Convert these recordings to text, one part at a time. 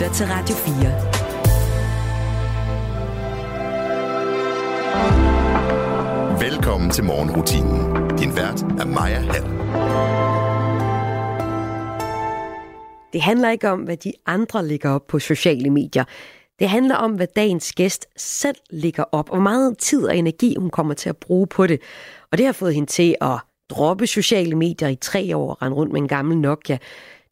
lytter til Radio 4. Velkommen til morgenrutinen. Din vært er Maja Hall. Det handler ikke om, hvad de andre lægger op på sociale medier. Det handler om, hvad dagens gæst selv lægger op, og hvor meget tid og energi hun kommer til at bruge på det. Og det har fået hende til at droppe sociale medier i tre år og rende rundt med en gammel Nokia.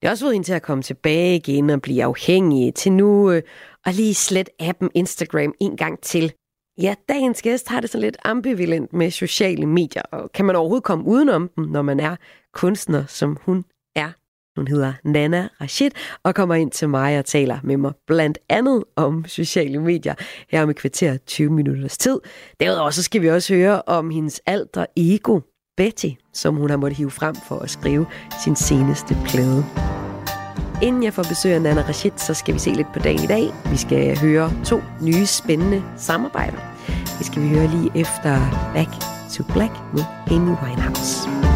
Det har også fået hende til at komme tilbage igen og blive afhængig til nu øh, og lige slet appen Instagram en gang til. Ja, dagens gæst har det så lidt ambivalent med sociale medier, og kan man overhovedet komme udenom dem, når man er kunstner, som hun er? Hun hedder Nana Rashid og kommer ind til mig og taler med mig blandt andet om sociale medier her om et kvarter 20 minutters tid. Derudover så skal vi også høre om hendes alter ego, Betty, som hun har måttet hive frem for at skrive sin seneste plade. Inden jeg får besøg af Nana Rashid, så skal vi se lidt på dagen i dag. Vi skal høre to nye spændende samarbejder. Det skal vi høre lige efter Back to Black med Amy Winehouse.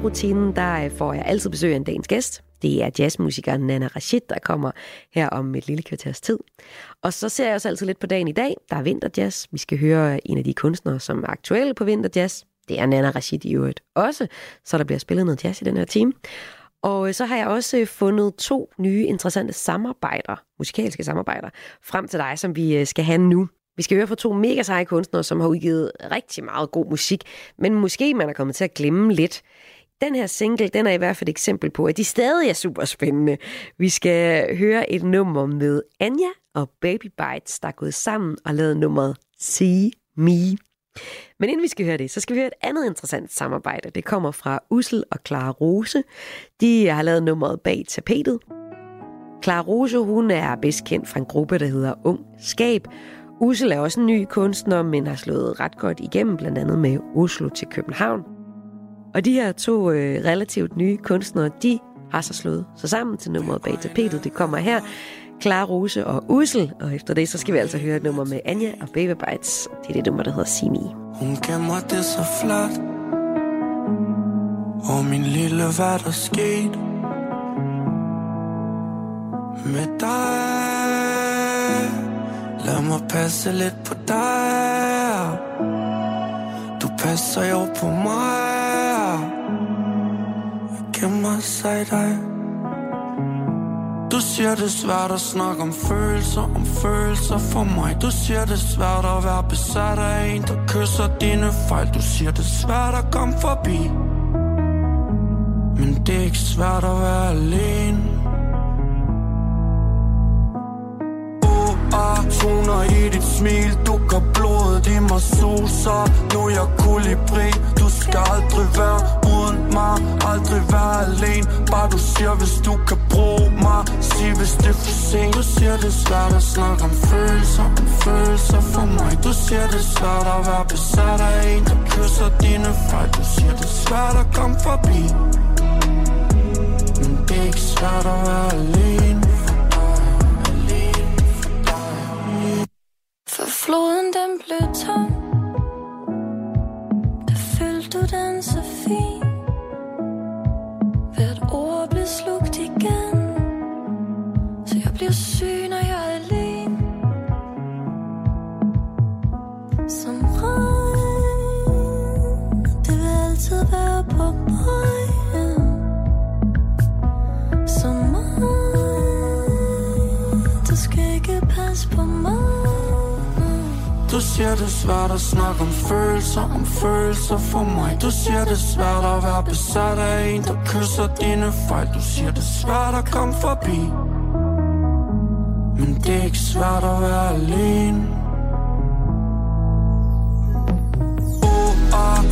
Her morgenrutinen, der øh, får jeg altid besøg af en dagens gæst. Det er jazzmusikeren Nana Rashid, der kommer her om et lille kvarters tid. Og så ser jeg også altid lidt på dagen i dag. Der er vinterjazz. Vi skal høre en af de kunstnere, som er aktuelle på vinterjazz. Det er Nana Rashid i øvrigt også, så der bliver spillet noget jazz i den her time. Og øh, så har jeg også øh, fundet to nye interessante samarbejder, musikalske samarbejder, frem til dig, som vi skal have nu. Vi skal høre fra to mega seje kunstnere, som har udgivet rigtig meget god musik, men måske man er kommet til at glemme lidt. Den her single, den er i hvert fald et eksempel på, at de stadig er super spændende. Vi skal høre et nummer med Anja og Baby Bites, der er gået sammen og lavet nummeret See Me. Men inden vi skal høre det, så skal vi høre et andet interessant samarbejde. Det kommer fra Ussel og Clara Rose. De har lavet nummeret bag tapetet. Clara Rose, hun er bedst kendt fra en gruppe, der hedder Ung Skab. Ussel er også en ny kunstner, men har slået ret godt igennem, blandt andet med Oslo til København. Og de her to øh, relativt nye kunstnere, de har så slået sig sammen til nummeret bag tapetet. Det kommer her. Clara Rose og Ussel, og efter det, så skal vi altså høre et nummer med Anja og Baby Bites. Det er det nummer, der hedder Simi. Hun gemmer det så flot Og min lille, hvad der skete Med dig Lad mig passe lidt på dig Du passer jo på mig gemmer sig i dig du siger det er svært at snakke om følelser, om følelser for mig. Du siger det er svært at være besat af en, der kysser dine fejl. Du siger det er svært at komme forbi. Men det er ikke svært at være alene. Ah toner i dit smil Du gør blodet i mig suser. Nu er jeg kolibri Du skal aldrig være uden mig. Aldrig være alene Bare du siger hvis du kan bruge mig. Sig hvis det er for sent Du siger det er svært at snakke om følelser Om følelser for mig. Du siger det er svært at være besat af en Der kysser dine fejl. Du siger det er svært at komme forbi. Men det er ikke svært at være alene. Blev tom. Der følte du den så fint. Siger det er svært at snakke om følelser, om følelser for mig. Du siger det er svært at være besat af en, der kysser dine fejl. Du siger det er svært at komme forbi. Men det er ikke svært at være alene.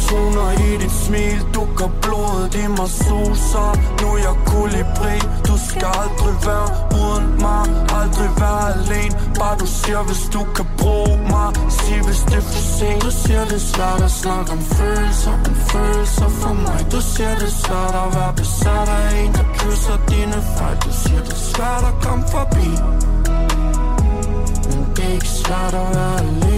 Toner i dit smil. Du gør blodet i mig suser. Nu er jeg kolibri. Du skal aldrig være uden mig. Aldrig være alene. Bare du siger hvis du kan bruge mig. Sig hvis det er for sent. Du siger det er svært at snakke om følelser Om følelser for mig. Du siger det er svært at være besat af en Der kysser dine fejl. Du siger det er svært at komme forbi. Men det er ikke svært at være alene.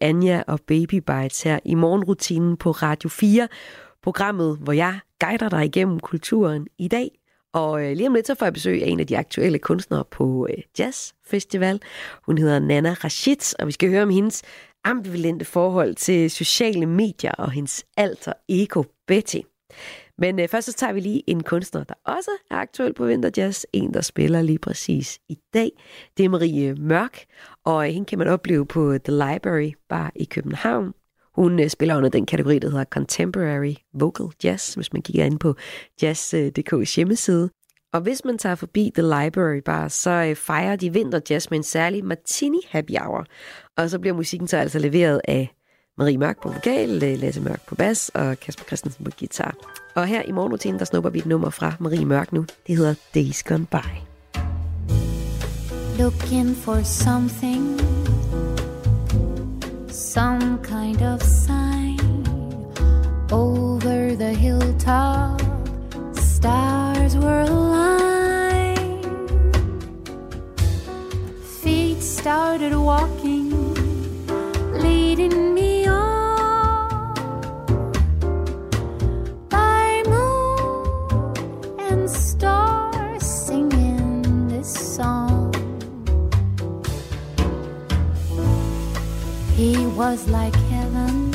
Anja og Baby Bites her i morgenrutinen på Radio 4. Programmet, hvor jeg guider dig igennem kulturen i dag. Og øh, lige om lidt så får jeg besøg af en af de aktuelle kunstnere på øh, Jazz Festival. Hun hedder Nana Rashid, og vi skal høre om hendes ambivalente forhold til sociale medier og hendes alter ego Betty. Men øh, først så tager vi lige en kunstner, der også er aktuel på Vinterjazz. En, der spiller lige præcis i dag. Det er Marie Mørk, og øh, hende kan man opleve på The Library Bar i København. Hun øh, spiller under den kategori, der hedder Contemporary Vocal Jazz, hvis man kigger ind på jazz.dk's hjemmeside. Og hvis man tager forbi The Library Bar, så øh, fejrer de vinterjazz med en særlig martini happy hour. Og så bliver musikken så altså leveret af Marie Mørk på vokal, øh, Lasse Mørk på bas og Kasper Christensen på guitar. Og her i morgenrutinen, der snupper vi et nummer fra Marie Mørk nu. Det hedder Days Gone By. Looking for something, some kind of sign over the hilltop. Stars were aligned. Feet started walking, leading me He was like heaven,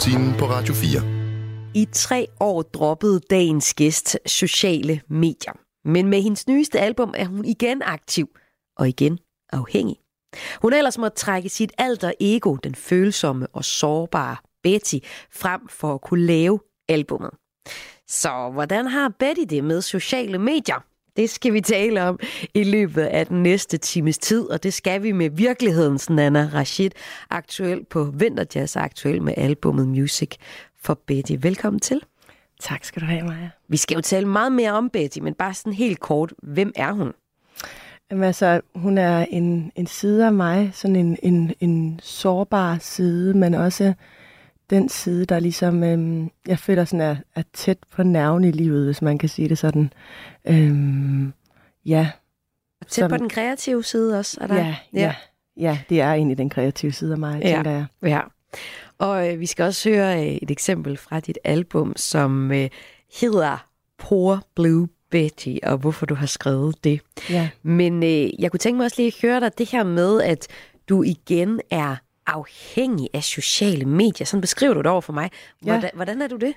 morgenrutinen på Radio 4. I tre år droppede dagens gæst sociale medier. Men med hendes nyeste album er hun igen aktiv og igen afhængig. Hun er ellers måtte trække sit alter ego, den følsomme og sårbare Betty, frem for at kunne lave albummet. Så hvordan har Betty det med sociale medier? Det skal vi tale om i løbet af den næste times tid, og det skal vi med virkelighedens Nana Rashid, aktuel på Vinterjazz, aktuel med albumet Music for Betty. Velkommen til. Tak skal du have, Maja. Vi skal jo tale meget mere om Betty, men bare sådan helt kort, hvem er hun? Jamen, altså, hun er en, en side af mig, sådan en, en, en sårbar side, men også den side, der ligesom, øhm, jeg føler sådan er, er tæt på nerven i livet, hvis man kan sige det sådan. Øhm, ja. Tæt Som- på den kreative side også, er der? Ja, ja, ja, det er egentlig den kreative side af mig, Ja. tænker jeg. Ja. Og øh, vi skal også høre øh, et eksempel fra dit album, som øh, hedder Poor Blue Betty, og hvorfor du har skrevet det. Ja. Men øh, jeg kunne tænke mig også lige at høre dig det her med, at du igen er afhængig af sociale medier. Sådan beskriver du det over for mig. Ja. Hvordan, hvordan er du det?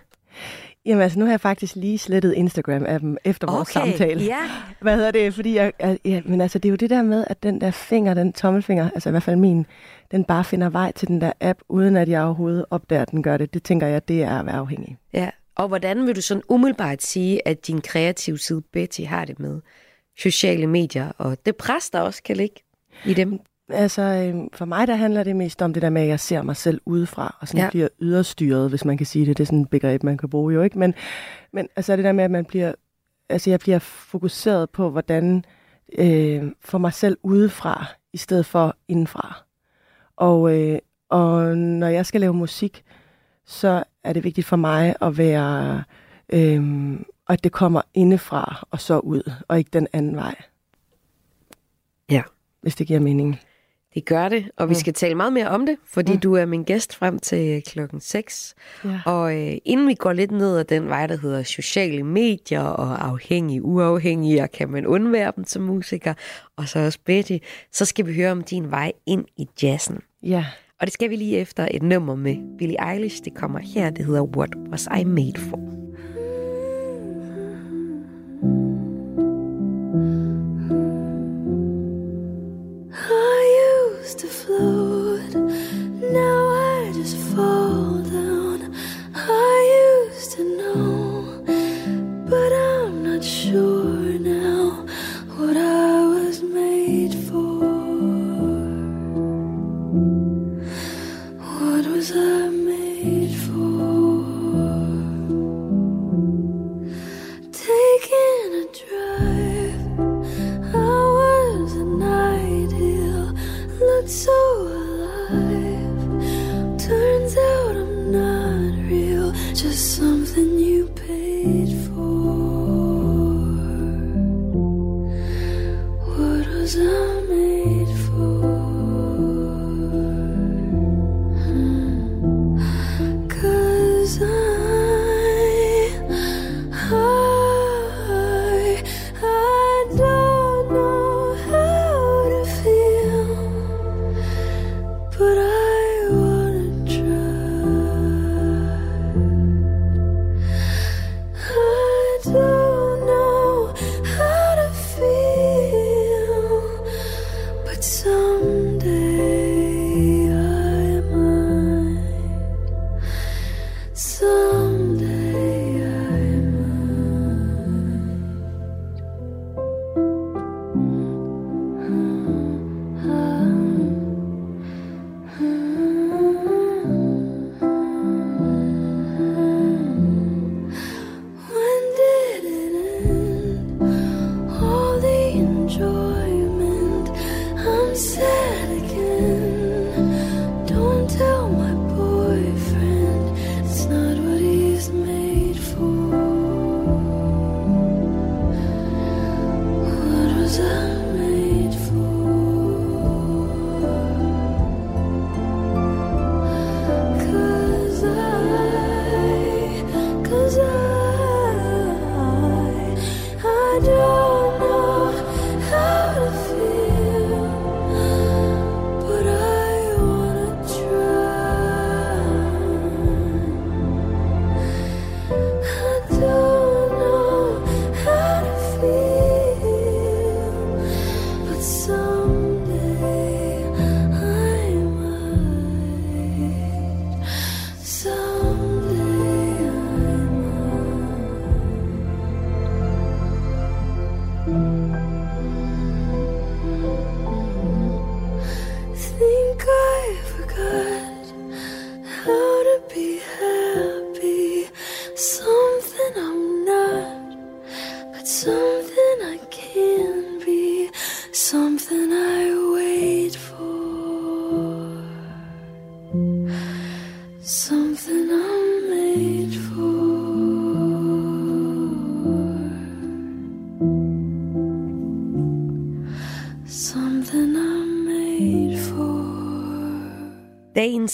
Jamen altså, nu har jeg faktisk lige slettet Instagram-appen efter vores Okay, samtale. ja. Hvad hedder det? Fordi jeg- ja, men altså, det er jo det der med, at den der finger, den tommelfinger, altså i hvert fald min, den bare finder vej til den der app, uden at jeg overhovedet opdager, at den gør det. Det tænker jeg, det er at være afhængig. Ja. Og hvordan vil du sådan umiddelbart sige, at din kreative side Betty har det med sociale medier, og det pres, der også kan ligge i dem? Altså, øhm, for mig der handler det mest om det der med, at jeg ser mig selv udefra, og sådan Ja. bliver yderstyret, hvis man kan sige det. Det er sådan et begreb, man kan bruge jo ikke. Men, men altså det der med, at man bliver, altså jeg bliver fokuseret på, hvordan øh, få mig selv udefra, i stedet for indenfra. Og, øh, og når jeg skal lave musik, så er det vigtigt for mig at være, øh, at det kommer indefra og så ud, og ikke den anden vej. Ja. Hvis det giver mening. Det gør det, og vi skal tale meget mere om det, fordi Mm. du er min gæst frem til klokken 6. Ja. Og øh, inden vi går lidt ned ad den vej, der hedder sociale medier og afhængige, uafhængige, og kan man undvære dem som musiker, og så også Betty, så skal vi høre om din vej ind i jazzen. Ja. Og det skal vi lige efter et nummer med Billie Eilish. Det kommer her, det hedder What Was I Made For. To float, now I just fall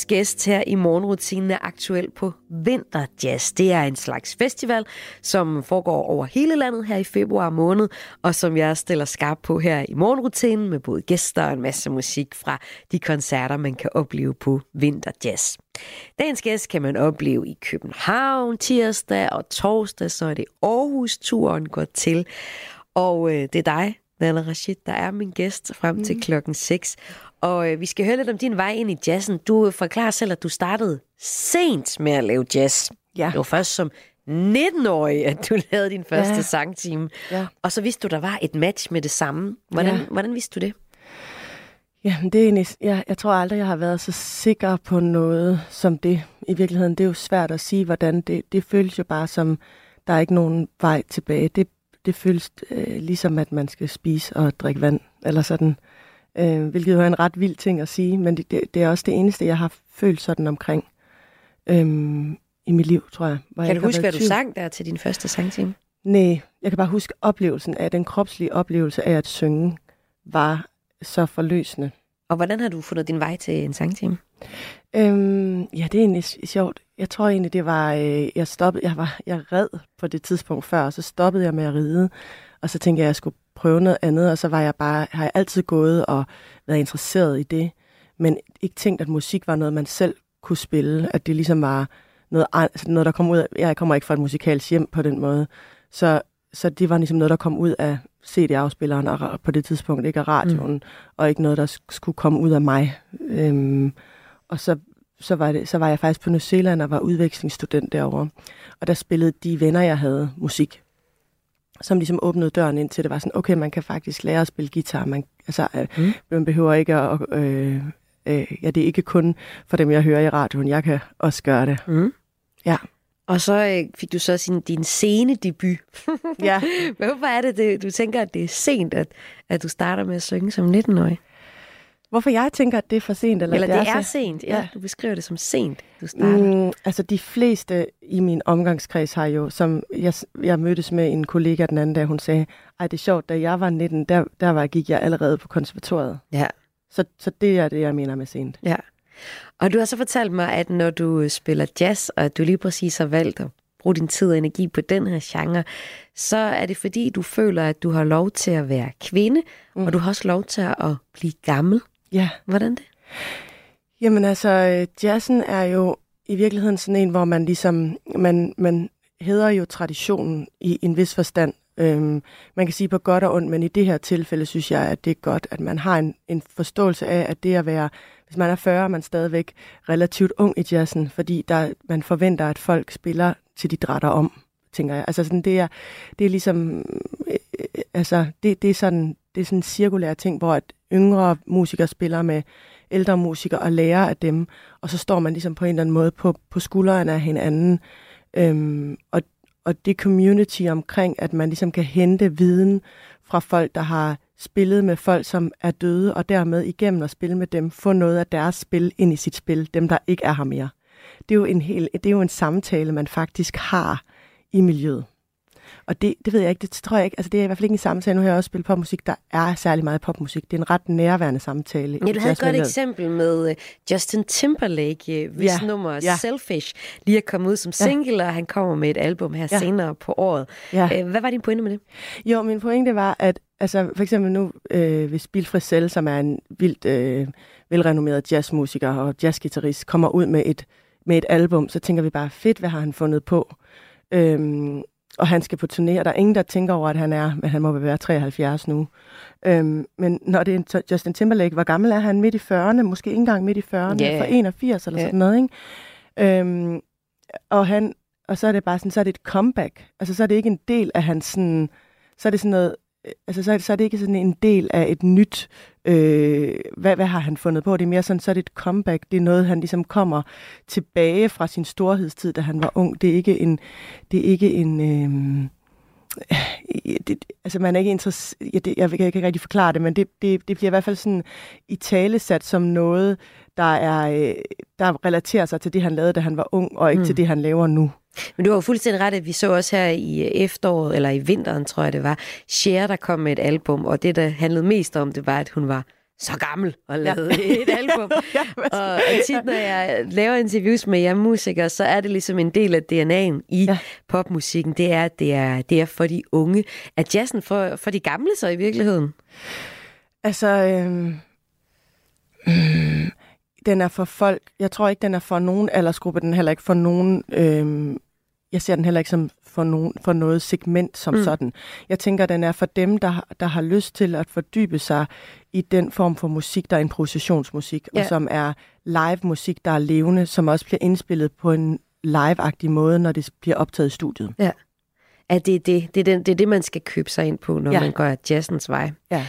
gæst her i morgenrutinen er aktuel på Vinterjazz. Det er en slags festival, som foregår over hele landet her i februar måned, og som jeg stiller skarp på her i morgenrutinen med både gæster og en masse musik fra de koncerter, man kan opleve på Vinterjazz. Dagens gæst kan man opleve i København tirsdag og torsdag, så er det Aarhus-turen går til. Og øh, det er dig, Nana Rashid, der er min gæst frem mm. til klokken 6. Og øh, vi skal høre lidt om din vej ind i jazzen. Du forklarer selv, at du startede sent med at lave jazz. Ja. Det var først som 19-årig, at du lavede din første Ja. sangtime. Ja. Og så vidste du, der var et match med det samme. Hvordan, Ja. hvordan vidste du det? Ja, men det er egentlig, jeg, jeg tror aldrig, jeg har været så sikker på noget som det. I virkeligheden, det er jo svært at sige, hvordan det, det føles jo bare som, der er ikke nogen vej tilbage. Det, det føles øh, ligesom, at man skal spise og drikke vand, eller sådan. Øh, hvilket jo er en ret vild ting at sige, men det, det, det er også det eneste, jeg har følt sådan omkring øhm, i mit liv, tror jeg. Hvor jeg Kan ikke du huske, hvad du sang der til din første sangtime? Nej, jeg kan bare huske oplevelsen af, den kropslige oplevelse af at synge, var så forløsende. Og hvordan har du fundet din vej til en sangtime? Øhm, ja, det er egentlig sjovt. Jeg tror egentlig, det var, øh, jeg stoppede, jeg var, jeg red på det tidspunkt før, og så stoppede jeg med at ride, og så tænkte jeg, at jeg skulle prøve noget andet, og så var jeg bare, har jeg altid gået og været interesseret i det, men ikke tænkt, at musik var noget, man selv kunne spille, at det ligesom var noget, altså noget der kom ud af, jeg kommer ikke fra et musikalsk hjem på den måde, så, så det var ligesom noget, der kom ud af CD-afspilleren og på det tidspunkt, ikke af radioen, mm. og ikke noget, der sk- skulle komme ud af mig. Øhm, og så, så, var det, så var jeg faktisk på New Zealand og var udvekslingsstudent derovre. Og der spillede de venner, jeg havde, musik. Som ligesom åbnede døren ind til, det var sådan, okay, man kan faktisk lære at spille guitar. Man, altså, mm. Mm. man behøver ikke at... Øh, øh, ja, det er ikke kun for dem, jeg hører i radioen. Jeg kan også gøre det. Mm. Ja. Og så øh, fik du så sin, din scenedebut. Ja. Hvorfor er det, det, du tænker, at det er sent, at, at du starter med at synge som 19-årig? Hvorfor jeg tænker, at det er for sent? Eller, Eller det er, så- sent, ja. ja. Du beskriver det som sent, du starter. Mm, altså de fleste i min omgangskreds har jo, som jeg, jeg mødtes med en kollega den anden dag, hun sagde, ej det er sjovt, da jeg var 19, der, der var, gik jeg allerede på konservatoriet. Ja. Så, så det er det, jeg mener med sent. Ja. Og du har så fortalt mig, at når du øh, spiller jazz, og at du lige præcis har valgt at bruge din tid og energi på den her genre, så er det fordi, du føler, at du har lov til at være kvinde, mm. og du har også lov til at blive gammel. Ja. Hvordan det? Jamen altså, øh, jazzen er jo i virkeligheden sådan en, hvor man ligesom, man, man hedder jo traditionen i en vis forstand. Øhm, man kan sige på godt og ondt, men i det her tilfælde synes jeg, at det er godt, at man har en, en forståelse af, at det at være, hvis man er 40, er man stadigvæk relativt ung i jazzen, fordi der, man forventer, at folk spiller til de drætter om, tænker jeg. Altså sådan, det er, det er ligesom, øh, øh, altså, det, det er sådan, det er sådan en cirkulær ting, hvor at yngre musikere spiller med ældre musikere og lærer af dem, og så står man ligesom på en eller anden måde på, på skuldrene af hinanden. Øhm, og, og det community omkring, at man ligesom kan hente viden fra folk, der har spillet med folk, som er døde, og dermed igennem at spille med dem, få noget af deres spil ind i sit spil, dem der ikke er her mere. Det er jo en, hel, det er jo en samtale, man faktisk har i miljøet. Og det, det ved jeg ikke, det tror jeg ikke, altså det er i hvert fald ikke en samtale. Nu har jeg også spillet popmusik, der er særlig meget popmusik. Det er en ret nærværende samtale. Ja, du havde et godt eksempel med øh, Justin Timberlake, øh, hvis Ja, nummer ja. Selfish lige er kommet ud som Ja. single, og han kommer med et album her Ja. senere på året. Ja. Øh, Hvad var din pointe med det? Jo, min pointe var, at altså, for eksempel nu, øh, hvis Bill Frisell, som er en vildt øh, velrenommeret jazzmusiker og jazzgitarrist, kommer ud med et, med et album, så tænker vi bare, fedt, hvad har han fundet på? Øhm, og han skal på turné, og der er ingen, der tænker over, at han er, men han må være 73 nu. Øhm, men når det er Justin Timberlake, hvor gammel er han? Midt i 40'erne? Måske ikke engang midt i 40'erne? Ja. For 81 eller Ja. sådan noget, ikke? Øhm, og, han, og så er det bare sådan, så er det et comeback. Altså, så er det ikke en del af hans sådan, så er det sådan noget, altså så er det, så er det ikke sådan en del af et nyt, øh, hvad, hvad har han fundet på? Det er mere sådan, så er det et comeback. Det er noget, han ligesom kommer tilbage fra sin storhedstid, da han var ung. Det er ikke en, det er ikke en, øh, det, altså man er ikke interesseret, ja, det, jeg kan ikke rigtig forklare det, men det, det, det bliver i hvert fald sådan i tale sat som noget, der, er, øh, der relaterer sig til det, han lavede, da han var ung, og ikke mm. til det, han laver nu. Men du har jo fuldstændig ret, at vi så også her i øh, efteråret, eller i vinteren, tror jeg det var, Cher, der kom med et album, og det, der handlede mest om, det var, at hun var så gammel og lavede ja. et album. og, og tit, når jeg laver interviews med jer musikere, så er det ligesom en del af DNA'en i ja. popmusikken. Det er, at det er, det er for de unge. Er jazzen for, for de gamle så i virkeligheden? Altså, mm, den er for folk. Jeg tror ikke, den er for nogen aldersgruppe. Den er heller ikke for nogen... Øhm, jeg ser den heller ikke som for, nogen, for noget segment som Mm. sådan. Jeg tænker, den er for dem, der, der har lyst til at fordybe sig i den form for musik, der er improvisationsmusik, Ja. og som er live musik, der er levende, som også bliver indspillet på en live-agtig måde, når det bliver optaget i studiet. Ja. At det er det, det, er den, det er det, man skal købe sig ind på, når. Ja. man går jazzens vej. Ja.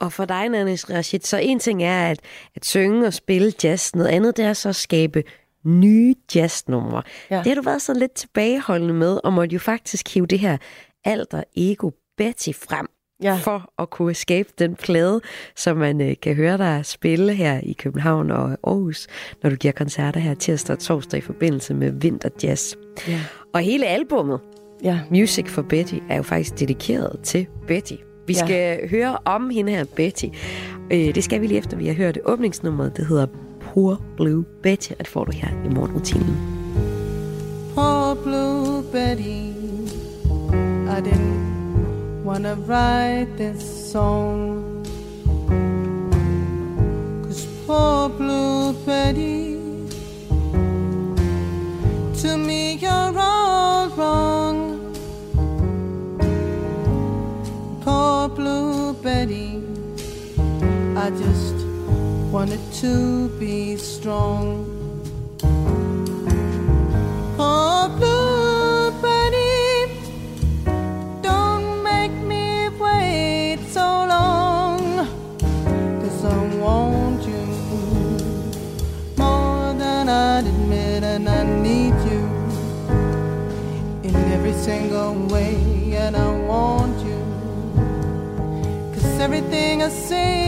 Og for dig, Nanis Rashid, så en ting er at, at synge og spille jazz. Noget andet, det er så at skabe nye jazznumre. Ja. Det har du været så lidt tilbageholdende med, og måtte jo faktisk hive det her alter ego Betty frem, Ja. for at kunne skabe den plade, som man øh, kan høre dig spille her i København og Aarhus, når du giver koncerter her tirsdag og torsdag i forbindelse med Vinterjazz. Ja. Og hele albummet, Ja. Music for Betty, er jo faktisk dedikeret til Betty. Vi Ja. skal høre om hende her, Betty. Øh, det skal vi lige efter, vi har hørt åbningsnummeret. Det hedder Poor Blue Betty, og det får du her i morgenrutinen. Poor Blue Betty, I didn't wanna write this song. Cause poor Blue Betty, to me you're all wrong. Blue I just wanted to be strong. Oh, blue bunny, don't make me wait so long. Cause I want you more than I'd admit, and I need you in every single way, everything I sing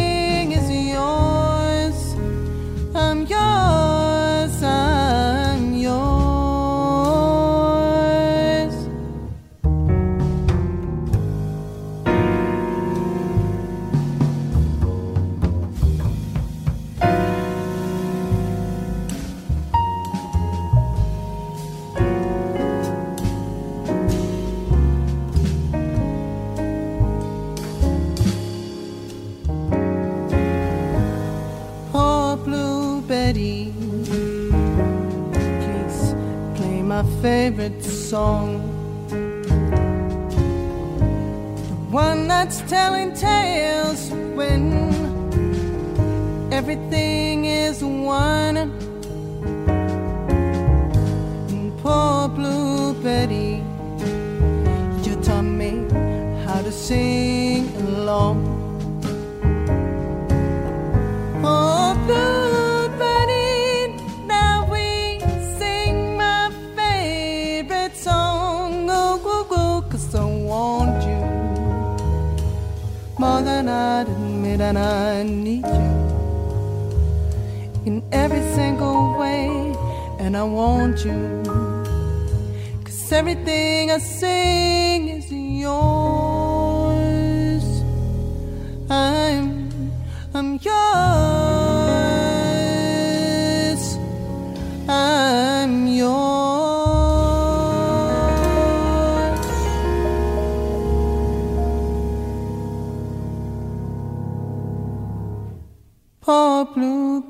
Poor Blue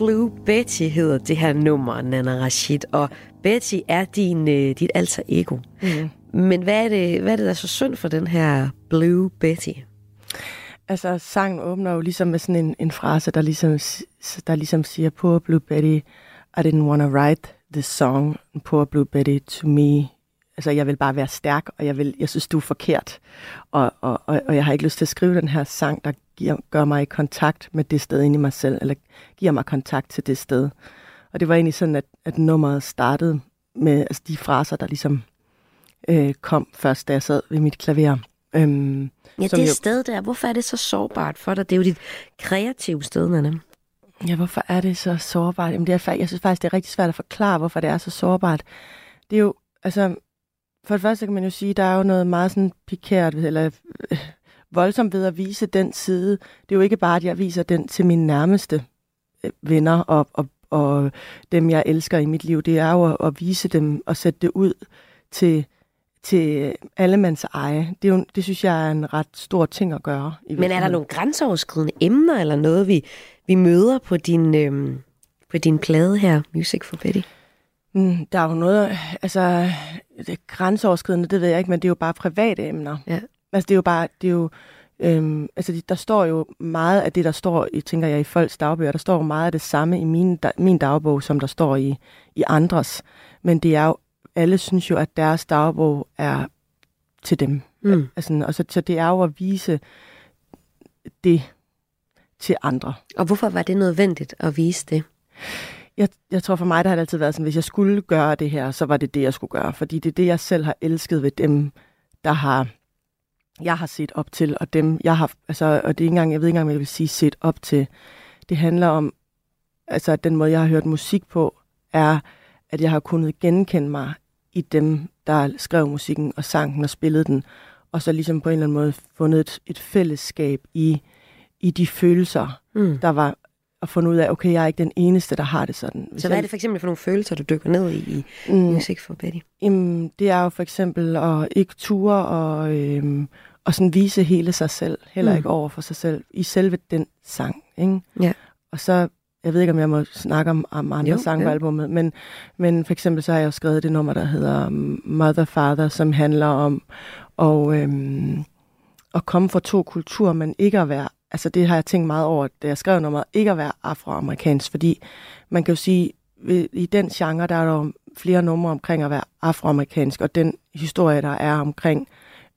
Blue Betty hedder det her nummer, Nana Rashid. Og Betty er din, øh, dit alter ego. Mm. Men hvad er, det, hvad er det, der er så synd for den her Blue Betty? Altså, sangen åbner jo ligesom med sådan en, en frase, der ligesom, der ligesom siger, Poor Blue Betty, I didn't want to write this song, Poor Blue Betty, to me. Altså, jeg vil bare være stærk, og jeg, vil, jeg synes, du er forkert. Og, og, og, og jeg har ikke lyst til at skrive den her sang, der giver, gør mig i kontakt med det sted inde i mig selv, eller giver mig kontakt til det sted. Og det var egentlig sådan, at, at nummeret startede med altså, de fraser, der ligesom øh, kom først, da jeg sad ved mit klaver. Øhm, Ja, det jo- sted der, hvorfor er det så sårbart for dig? Det er jo dit kreative sted, Nana. Ja, hvorfor er det så sårbart? Jamen, det er, jeg synes faktisk, det er rigtig svært at forklare, hvorfor det er så sårbart. Det er jo, altså, for det første kan man jo sige, der er jo noget meget sådan pikært, eller voldsomt ved at vise den side. Det er jo ikke bare, at jeg viser den til mine nærmeste øh, venner og, og, og dem, jeg elsker i mit liv. Det er jo at, at vise dem og sætte det ud til, til allemands eje. Det, er jo, det synes jeg er en ret stor ting at gøre. I Men er der nogle grænseoverskridende emner, eller noget, vi, vi møder på din, øhm, på din plade her, Music for Betty? Mm, der er jo noget, altså, det er grænseoverskridende, det ved jeg ikke, men det er jo bare private emner. Ja. Altså, det er jo bare, det er jo, øhm, altså, der står jo meget af det, der står, i, tænker jeg, i folks dagbøger, der står jo meget af det samme i min, da, min dagbog, som der står i, i andres. Men det er jo, alle synes jo, at deres dagbog er til dem. Mm. Altså, og så, så det er jo at vise det til andre. Og hvorfor var det nødvendigt at vise det? Jeg, jeg tror for mig, der har det altid været sådan, hvis jeg skulle gøre det her, så var det det, jeg skulle gøre. Fordi det er det, jeg selv har elsket ved dem, der har jeg har set op til, og dem, jeg har, altså, og det er ikke engang, jeg ved ikke engang, hvad jeg vil sige, set op til. Det handler om, altså, at den måde, jeg har hørt musik på, er, at jeg har kunnet genkende mig i dem, der skrev musikken og sang den og spillede den, og så ligesom på en eller anden måde fundet et, et fællesskab i, i de følelser, Mm. der var at finde ud af, okay, jeg er ikke den eneste, der har det sådan. Hvis Så hvad er det for eksempel for nogle følelser, du dykker ned i i Mm. Music for Betty? Jamen, det er jo for eksempel at ikke ture og, øhm, og sådan vise hele sig selv, heller Mm. ikke over for sig selv, i selve den sang. Ikke? Ja. Og så, jeg ved ikke, om jeg må snakke om, om andre Jo, sange på albumet, men, men for eksempel så har jeg jo skrevet det nummer, der hedder um, Mother Father, som handler om at, øhm, at komme fra to kulturer, men ikke at være, altså det har jeg tænkt meget over, da jeg skrev nummeret, ikke at være afroamerikansk, fordi man kan jo sige, i den genre, der er der jo flere numre omkring at være afroamerikansk, og den historie, der er omkring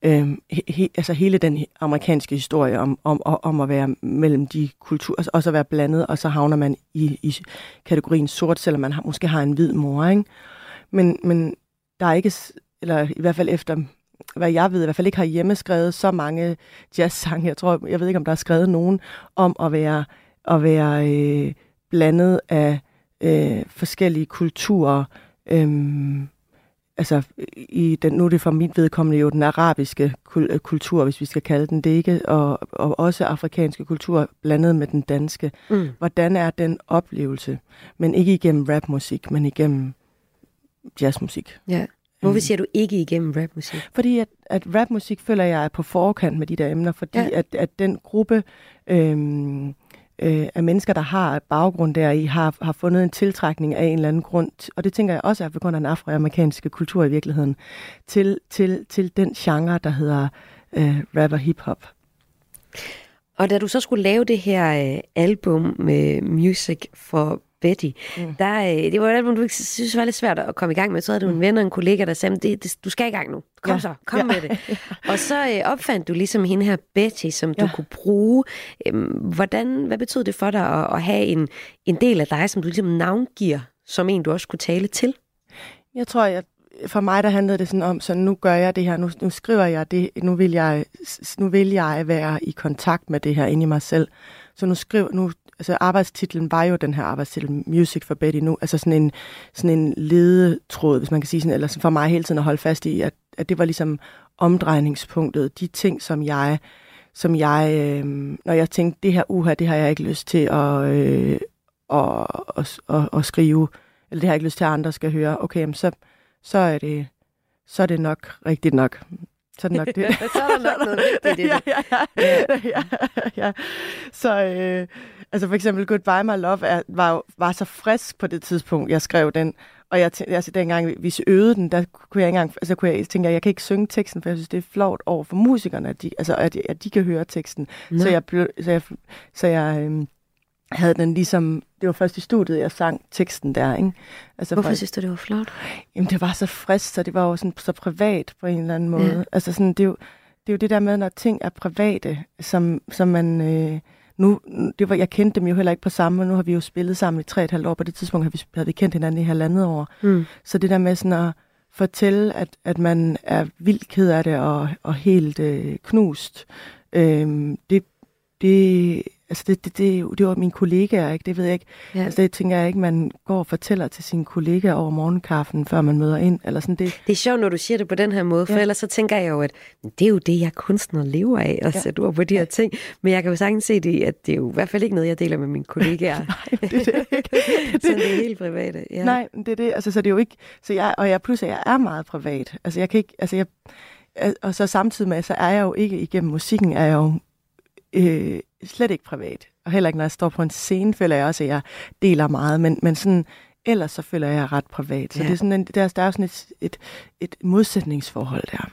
øh, he, altså hele den amerikanske historie om, om, om, at være mellem de kulturer, altså også at være blandet, og så havner man i, i kategorien sort, selvom man har, måske har en hvid mor, ikke? Men, men der er ikke, eller i hvert fald efter, hvad jeg ved, i hvert fald ikke har hjemmeskrevet så mange jazzsange. Jeg tror, jeg ved ikke, om der er skrevet nogen om at være, at være øh, blandet af øh, forskellige kulturer. Øhm, altså, i den, nu er det for mit vedkommende jo den arabiske kul- øh, kultur, hvis vi skal kalde den det, ikke? Og, og også afrikanske kultur blandet med den danske. Mm. Hvordan er den oplevelse? Men ikke igennem rapmusik, men igennem jazzmusik. Ja. Hvorfor siger du ikke igennem rapmusik? Fordi at, at rapmusik føler jeg er på forkant med de der emner, fordi Ja. ja. at, at den gruppe øhm, øh, af mennesker, der har baggrund der i, har, har fundet en tiltrækning af en eller anden grund, og det tænker jeg også er på grund af den afroamerikanske kultur i virkeligheden, til, til, til den genre, der hedder øh, rap og hip-hop. Og da du så skulle lave det her øh, album med Music for Betty, mm. der, øh, det var et album, du ikke synes var lidt svært at komme i gang med. Så havde du en ven og en kollega, der sagde, det, det, du skal i gang nu. Kom Ja. så, kom Ja. med det. Og så øh, opfandt du ligesom hende her Betty, som du Ja. kunne bruge. Øhm, hvordan, hvad betød det for dig at, at have en, en del af dig, som du ligesom navngiver, som en, du også kunne tale til? Jeg tror, at for mig der handlede det sådan om, så nu gør jeg det her, nu, nu skriver jeg det, nu vil jeg, nu vil jeg være i kontakt med det her inde i mig selv. Så nu skriver, nu, altså arbejdstitlen var jo den her arbejdstitel, Music for Betty nu, altså sådan en, sådan en ledetråd, hvis man kan sige sådan, eller for mig hele tiden at holde fast i, at, at det var ligesom omdrejningspunktet, de ting, som jeg, som jeg, øh, når jeg tænkte, det her uha, det har jeg ikke lyst til at, øh, at, at, at, at skrive, eller det har jeg ikke lyst til, at andre skal høre, okay, så, så er det, så er det nok rigtigt nok. Så er det nok det. så er der nok noget vigtigt i det. ja, ja, ja, ja, ja. Så øh, altså for eksempel Goodbye My Love er, var, var så frisk på det tidspunkt, jeg skrev den. Og jeg tænkte, altså dengang vi- vi øvede den, der kunne jeg ikke engang, altså kunne jeg tænke, jeg, jeg kan ikke synge teksten, for jeg synes, det er flot over for musikerne, at de, altså, at, at de kan høre teksten. Nå. Så jeg, blev, så jeg, så jeg øhm, havde den ligesom, det var først i studiet, jeg sang teksten der, ikke? Altså, Hvorfor for- synes du, det var flot? Jamen, det var så frisk, så det var jo sådan, så privat på en eller anden måde. Ja. Ja. Altså sådan, det er, jo, det er jo det der med, når ting er private, som, som man... Øh, nu, det var, jeg kendte dem jo heller ikke på samme, og nu har vi jo spillet sammen i tre og et halvt år. På det tidspunkt havde vi, havde vi kendt hinanden i halvandet år. Mm. Så det der med sådan at fortælle, at, at man er vildt ked af det og, og helt øh, knust, øh, det, det, altså det, det, det, det var mine kollegaer, ikke? Det ved jeg ikke. Ja. Ja. Altså det tænker jeg ikke, man går og fortæller til sine kollegaer over morgenkaffen, før man møder ind. Eller sådan det. Det er sjovt, når du siger det på den her måde, for ja. Ja. ellers så tænker jeg jo, at det er jo det, jeg kunstner lever af, at ja. Ja. sætte ord på de her ting. Men jeg kan jo sagtens se det, at det er jo i hvert fald ikke noget, jeg deler med mine kollegaer. Nej, det er det ikke. så det er helt private. Ja. Nej, det er det. Altså, så det er jo ikke... Så jeg, og jeg, plus, at jeg er meget privat. Altså, jeg kan ikke... Altså, jeg, og så samtidig med, så er jeg jo ikke igennem musikken, er jeg jo øh, slet ikke privat. Og heller ikke, når jeg står på en scene, føler jeg også, at jeg deler meget. Men, men sådan, ellers så føler jeg, at jeg er ret privat. Så Ja. det er sådan en, der, der er sådan et, et, et modsætningsforhold der.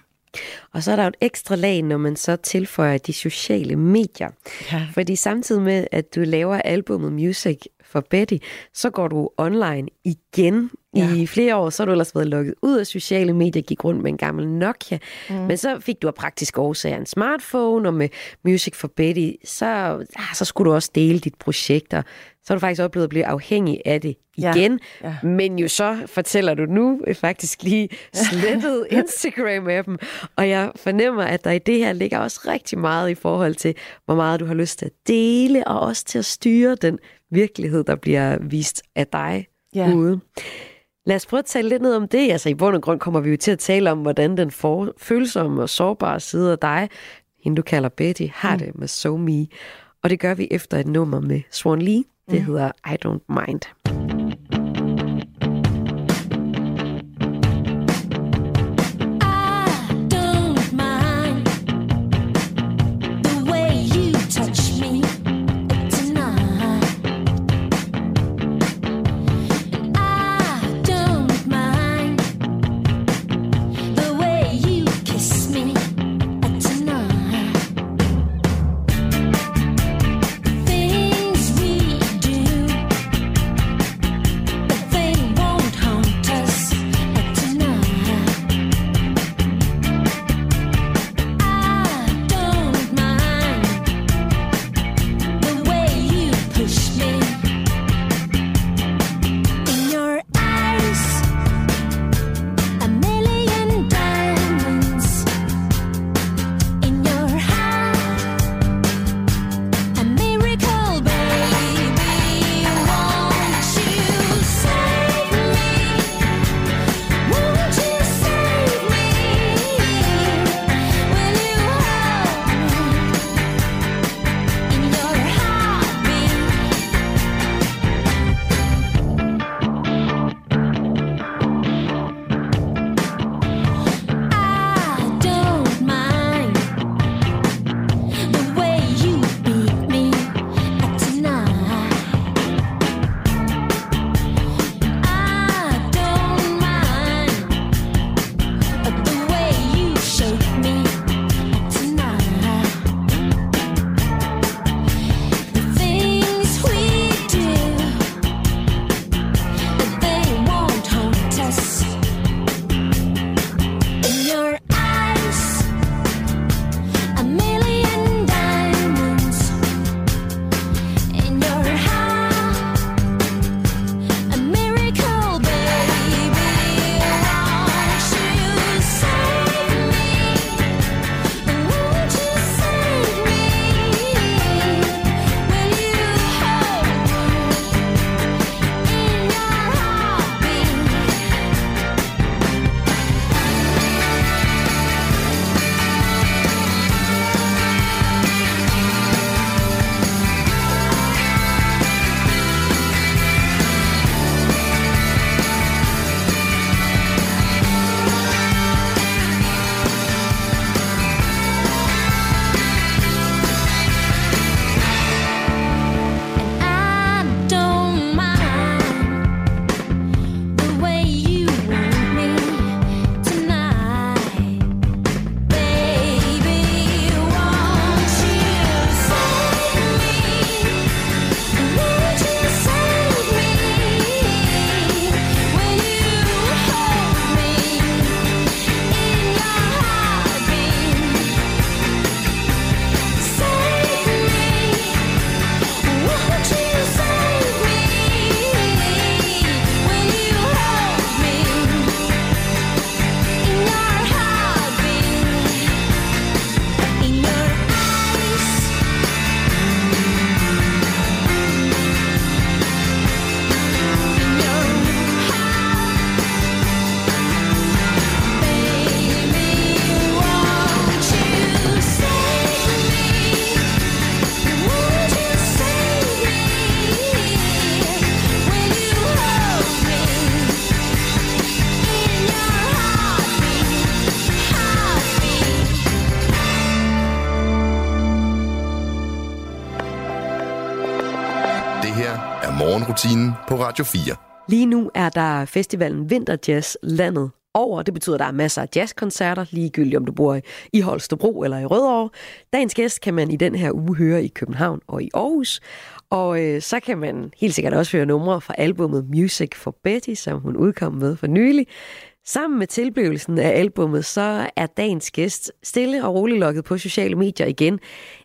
Og så er der jo et ekstra lag, når man så tilføjer de sociale medier. Ja. Fordi samtidig med, at du laver albumet Music for Betty, så går du online igen. Ja. Ja. I flere år, så har du ellers været lukket ud af sociale medier, gik rundt med en gammel Nokia. Mm. Men så fik du af praktiske årsager en smartphone, og med Music for Betty, så, ah, så skulle du også dele dit projekter. Så har du faktisk oplevet at blive afhængig af det Ja. igen. Ja. Men jo så fortæller du nu øh, faktisk lige slettet Instagram af dem. Og jeg fornemmer, at der i det her ligger også rigtig meget i forhold til, hvor meget du har lyst til at dele, og også til at styre den virkelighed, der bliver vist af dig Ja. ude. Lad os prøve at tale lidt ned om det. Altså i bund og grund kommer vi jo til at tale om, hvordan den for, følsomme og sårbare side af dig, hende du kalder Betty, har det med So Me. Og det gør vi efter et nummer med Swan Lee. Det hedder I Don't Mind. Radio 4. Lige nu er der festivalen Vinterjazz landet over. Det betyder, at der er masser af jazzkoncerter, ligegyldigt om du bor i Holstebro eller i Rødovre. Dagens gæst kan man i den her uge høre i København og i Aarhus. Og øh, så kan man helt sikkert også høre numre fra albummet Music for Betty, som hun udkom med for nylig. Sammen med tilblivelsen af albummet, så er dagens gæst stille og roligt lukket på sociale medier igen.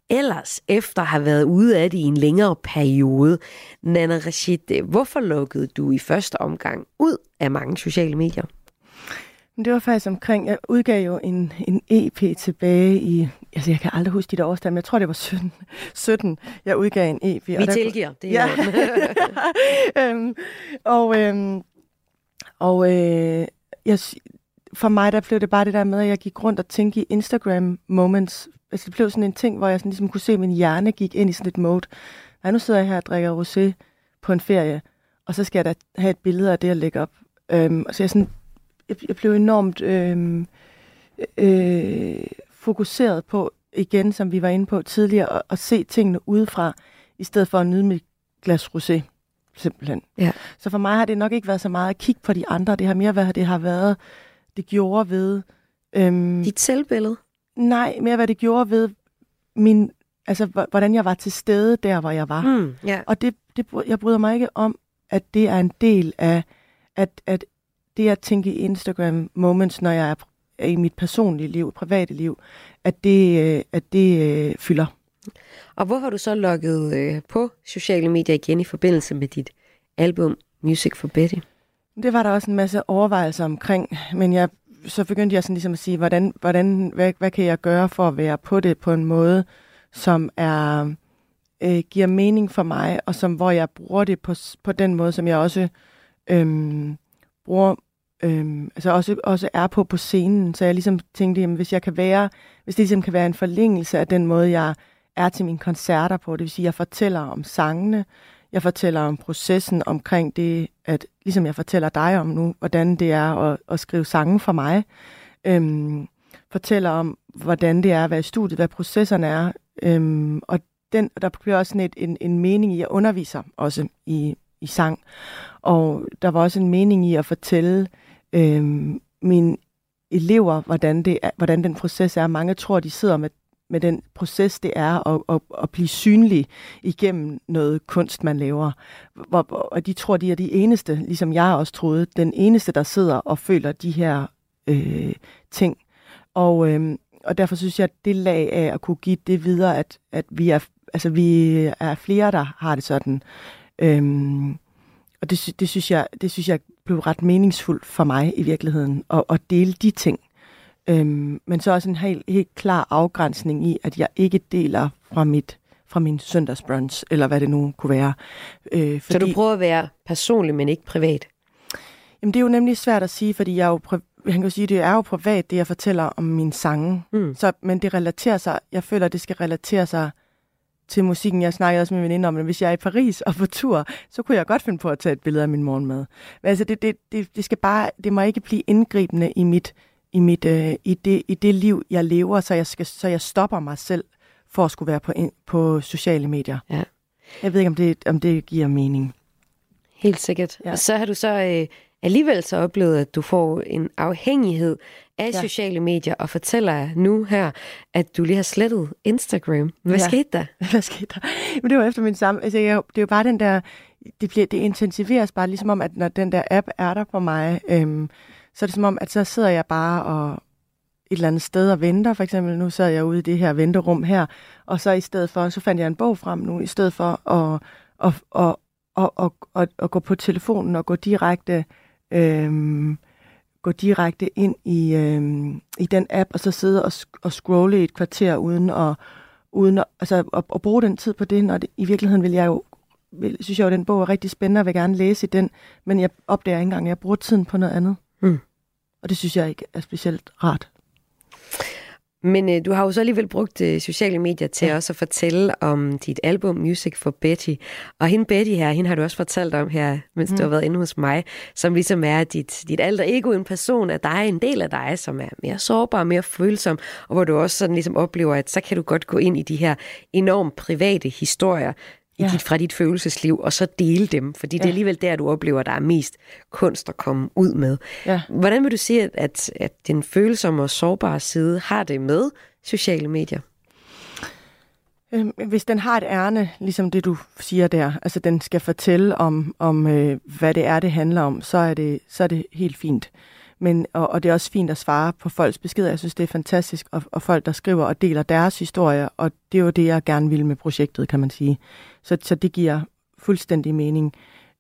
Ellers efter at have været ude af det i en længere periode. Nana Rashid, hvorfor lukkede du i første omgang ud af mange sociale medier? Det var faktisk omkring, jeg udgav jo en, en EP tilbage i, altså jeg kan aldrig huske der årstal, men jeg tror det var 17, 17 jeg udgav en EP. Vi tilgiver, det er ja. øhm, og øhm, og øh, jeg, for mig der blev det bare det der med, at jeg gik rundt og tænkte i Instagram moments. Altså det blev sådan en ting, hvor jeg sådan ligesom kunne se, at min hjerne gik ind i sådan et mode. Nej, nu sidder jeg her og drikker rosé på en ferie, og så skal jeg da have et billede af det at lægge op. Øhm, og så jeg sådan jeg, jeg blev enormt øh, øh, fokuseret på, igen, som vi var inde på tidligere, at, at se tingene udefra, i stedet for at nyde mit glas rosé, simpelthen. Ja. Så for mig har det nok ikke været så meget at kigge på de andre, det har mere været, det har været, det gjorde ved... Øhm, Dit selvbillede? Nej, mere hvad det gjorde ved min, altså hvordan jeg var til stede der, hvor jeg var. Mm, yeah. Og det, det, jeg bryder mig ikke om, at det er en del af, at, at det at tænke i Instagram moments, når jeg er i mit personlige liv, private liv, at det, øh, at det øh, fylder. Og hvor har du så logget øh, på sociale medier igen i forbindelse med dit album Music for Betty? Det var der også en masse overvejelser omkring, men jeg, så begyndte jeg sådan ligesom at sige, hvordan, hvordan, hvad, hvad kan jeg gøre for at være på det på en måde, som er øh, giver mening for mig, og som hvor jeg bruger det på, på den måde, som jeg også øh, bruger øhm, altså også, også er på på scenen. Så jeg ligesom tænkte, jamen, hvis jeg kan være, hvis det ligesom kan være en forlængelse af den måde, jeg er til mine koncerter på, det vil sige, at jeg fortæller om sangene, jeg fortæller om processen omkring det, at ligesom jeg fortæller dig om nu, hvordan det er at, at skrive sange for mig, øhm, fortæller om, hvordan det er at være i studiet, hvad processerne er, øhm, og den, der bliver også sådan et, en, en mening i at underviser også i, i sang. Og der var også en mening i at fortælle øhm, mine elever, hvordan, det er, hvordan den proces er. Mange tror, de sidder med, med den proces, det er at, at, at blive synlig igennem noget kunst, man laver. Hvor, og de tror, de er de eneste, ligesom jeg også troede, den eneste, der sidder og føler de her øh, ting. Og, øh, og derfor synes jeg, at det lag af at kunne give det videre, at, at vi, er, altså, vi er flere, der har det sådan. Øhm, og det, det, synes jeg, det synes jeg blev ret meningsfuldt for mig i virkeligheden, at, at dele de ting. Øhm, men så også en helt, helt klar afgrænsning i, at jeg ikke deler fra mit fra min søndagsbrunch, eller hvad det nu kunne være. Øh, fordi, så du prøver at være personlig, men ikke privat? Jamen, det er jo nemlig svært at sige, fordi jeg er jo, han kan sige, det er jo privat, det jeg fortæller om min sange. Mm. Så, men det relaterer sig, jeg føler, det skal relatere sig til musikken. Jeg snakkede også med min veninde om, at hvis jeg er i Paris og på tur, så kunne jeg godt finde på at tage et billede af min morgenmad. Men altså, det, det, det, det, skal bare, det må ikke blive indgribende i mit, i, mit, øh, i, det, i det liv, jeg lever, så jeg, skal, så jeg stopper mig selv for at skulle være på, på sociale medier. Ja. Jeg ved ikke, om det, om det giver mening. Helt sikkert. Ja. Og så har du så øh, alligevel så oplevet, at du får en afhængighed af ja. sociale medier, og fortæller nu her, at du lige har slettet Instagram. Hvad ja. skete der? Hvad skete der? Men det var efter min samme... Altså, jeg, det er jo bare den der... Det, bliver, det intensiveres bare ligesom om, at når den der app er der på mig, øhm, så er det som om, at så sidder jeg bare og et eller andet sted og venter. For eksempel nu sad jeg ude i det her venterum her, og så i stedet for, så fandt jeg en bog frem nu, i stedet for at, at, at, at, at, at, at gå på telefonen og gå direkte øhm, gå direkte ind i, øhm, i den app, og så sidde og, og scrolle i et kvarter uden at, uden at, altså, at, at bruge den tid på det, når det, i virkeligheden vil jeg jo vil, synes jeg jo, at den bog er rigtig spændende, og vil gerne læse i den, men jeg opdager ikke engang, at jeg bruger tiden på noget andet. Mm. Og det synes jeg ikke er specielt rart. Men øh, du har jo så alligevel brugt øh, sociale medier til ja. også at fortælle om dit album Music for Betty. Og hende Betty her, hende har du også fortalt om her, mens mm. du har været inde hos mig, som ligesom er dit, dit alter ego, en person af dig, en del af dig, som er mere sårbar, mere følsom, og hvor du også sådan ligesom oplever, at så kan du godt gå ind i de her enormt private historier. I Ja. dit, fra dit følelsesliv, og så dele dem, fordi ja. det er alligevel der, du oplever, der er mest kunst at komme ud med. Ja. Hvordan vil du sige, at, at, at den følsomme og sårbare side har det med sociale medier? Øhm, Hvis den har et ærne, ligesom det du siger der, altså den skal fortælle om, om øh, hvad det er, det handler om, så er det, så er det helt fint. Men, og, og det er også fint at svare på folks beskeder. Jeg synes, det er fantastisk, og, og folk, der skriver og deler deres historier, og det er jo det, jeg gerne vil med projektet, kan man sige. Så, så det giver fuldstændig mening.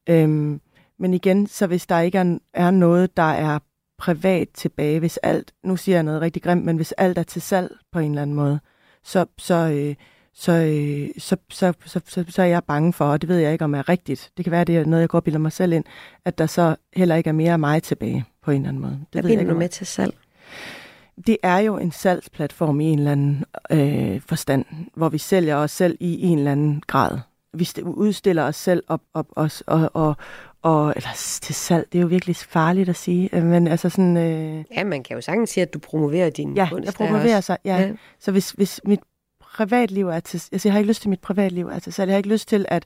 Øhm, men igen, så hvis der ikke er, er noget, der er privat tilbage, hvis alt, nu siger jeg noget rigtig grimt, men hvis alt er til salg på en eller anden måde, så, så, øh, så, øh, så, så, så, så, så er jeg bange for, og det ved jeg ikke, om er rigtigt. Det kan være, det er noget, jeg går og bilder mig selv ind, at der så heller ikke er mere af mig tilbage på en eller anden måde. Det Hvad ikke, du med til salg? det er jo en salgsplatform i en eller anden øh, forstand, hvor vi sælger os selv i en eller anden grad. Vi st- udstiller os selv op, op os, og, og, og, eller til salg, det er jo virkelig farligt at sige, øh, men altså sådan... Øh, Ja, man kan jo sagtens sige, at du promoverer din ja, kunst. jeg promoverer sig, ja. ja. Så hvis, hvis mit privatliv er til... Altså, jeg har ikke lyst til, at mit privatliv er til salg. Jeg har ikke lyst til, at,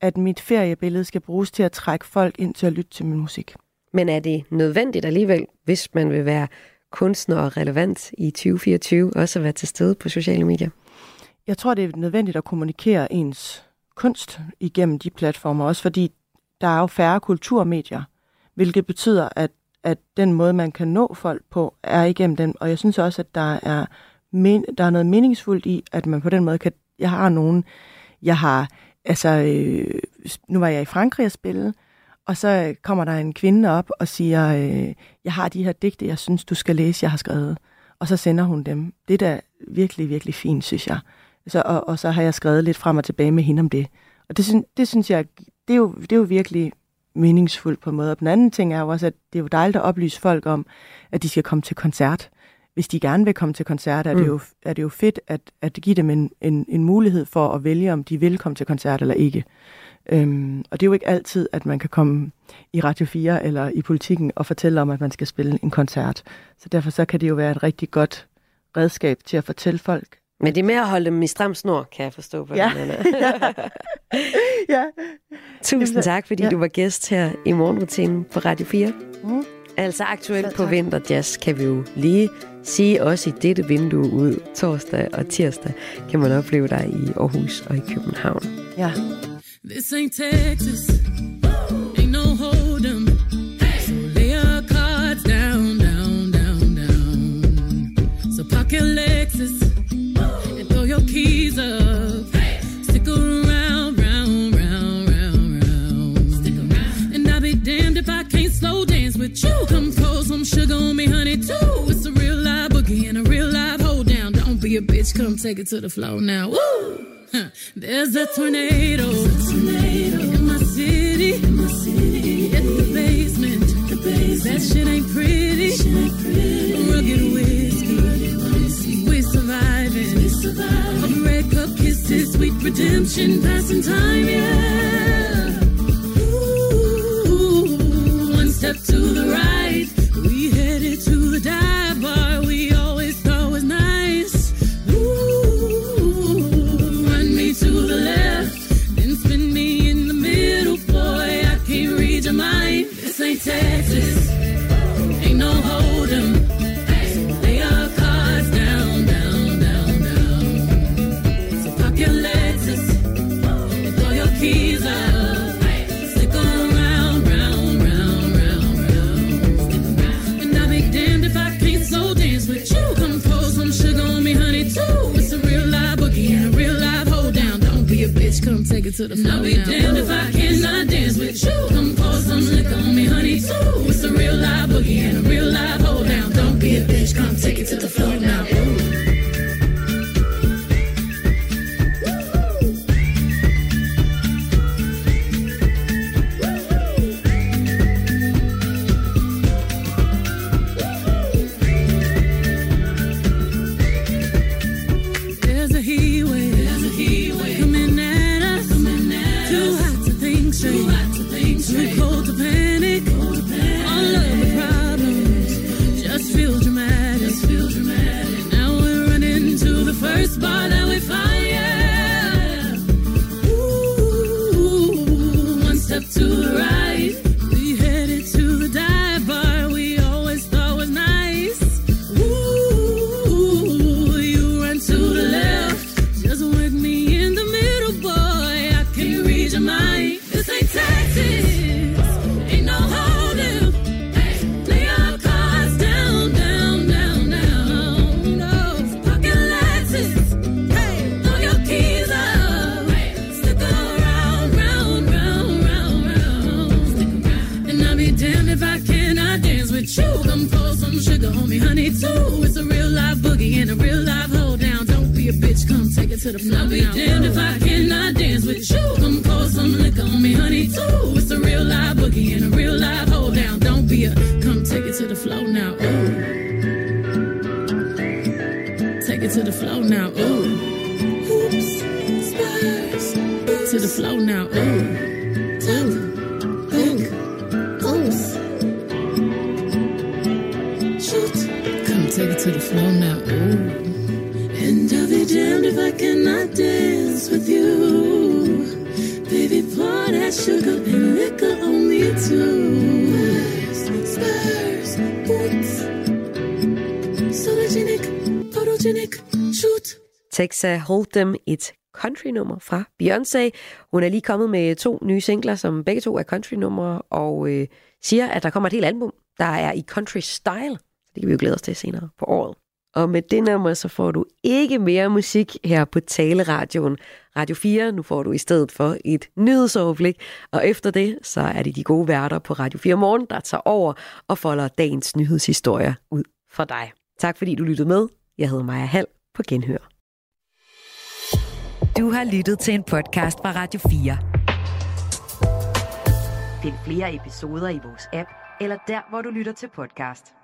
at mit feriebillede skal bruges til at trække folk ind til at lytte til min musik. Men er det nødvendigt alligevel, hvis man vil være kunstner og relevant i 2024, også at være til stede på sociale medier? Jeg tror, det er nødvendigt at kommunikere ens kunst igennem de platformer, også fordi der er jo færre kulturmedier, hvilket betyder, at, at den måde, man kan nå folk på, er igennem dem. Og jeg synes også, at der er, men, der er noget meningsfuldt i, at man på den måde kan... Jeg har nogen... Jeg har... Altså, øh, nu var jeg i Frankrig at spille, og så kommer der en kvinde op og siger, øh, jeg har de her digte, jeg synes, du skal læse, jeg har skrevet. Og så sender hun dem. Det er da virkelig, virkelig fint, synes jeg. Så, og, og så har jeg skrevet lidt frem og tilbage med hende om det. Og det, synes, det synes jeg, det er, jo, det er jo virkelig meningsfuldt på en måde. Og den anden ting er jo også, at det er jo dejligt at oplyse folk om, at de skal komme til koncert. Hvis de gerne vil komme til koncert, er, mm. det, jo, er det jo fedt at, at give dem en, en, en mulighed for at vælge, om de vil komme til koncert eller ikke. Øhm, og det er jo ikke altid, at man kan komme i Radio 4 eller i politikken og fortælle om, at man skal spille en koncert. Så derfor så kan det jo være et rigtig godt redskab til at fortælle folk. Men det er med at holde dem i stram snor, kan jeg forstå på Ja. den, ja. Tusind tak, fordi Ja. du var gæst her i morgenrutinen på Radio 4. Mm. Altså aktuelt på. Vinterjazz kan vi jo lige sige, også i dette vindue ud torsdag og tirsdag, kan man opleve dig i Aarhus og i København. Ja. This ain't Texas. Ain't no hold'em. So lay your cards down, down, down, down. So park your Lexus and throw your keys up. Stick around, round, round, round, round. Stick around. And I'll be damned if I can't slow dance with you. Come pour some sugar on me, honey, too. It's a real live boogie and a real live hold down. Don't be a bitch, come take it to the floor now. Woo! There's a tornado, in my city, in the basement. The basement. That shit ain't pretty. Rugged whiskey, we surviving. Of red cup kisses, sweet redemption, passing time, yeah. Ooh, one step to the right, it to the floor. I'll be damned if I cannot dance with you. Come pour some liquor on me, honey, too. It's a real live boogie and a real live hold down. Don't be a, come take it to the floor now. Ooh. Take it to the floor now. Ooh. Oops, spurs. To the floor now. Ooh. Texa Hold'em, et countrynummer fra Beyoncé. Hun er lige kommet med to nye singler, som begge to er country-numre, og øh, siger, at der kommer et helt album, der er i country style. Det kan vi jo glæde os til senere på året. Og med det nummer, så får du ikke mere musik her på Taleradioen. Radio 4, nu får du i stedet for et nyhedsoverblik. Og efter det, så er det de gode værter på Radio 4 Morgen, der tager over og folder dagens nyhedshistorier ud for dig. Tak fordi du lyttede med. Jeg hedder Maja Hall på Genhør. Du har lyttet til en podcast fra Radio 4. Find flere episoder i vores app, eller der, hvor du lytter til podcast.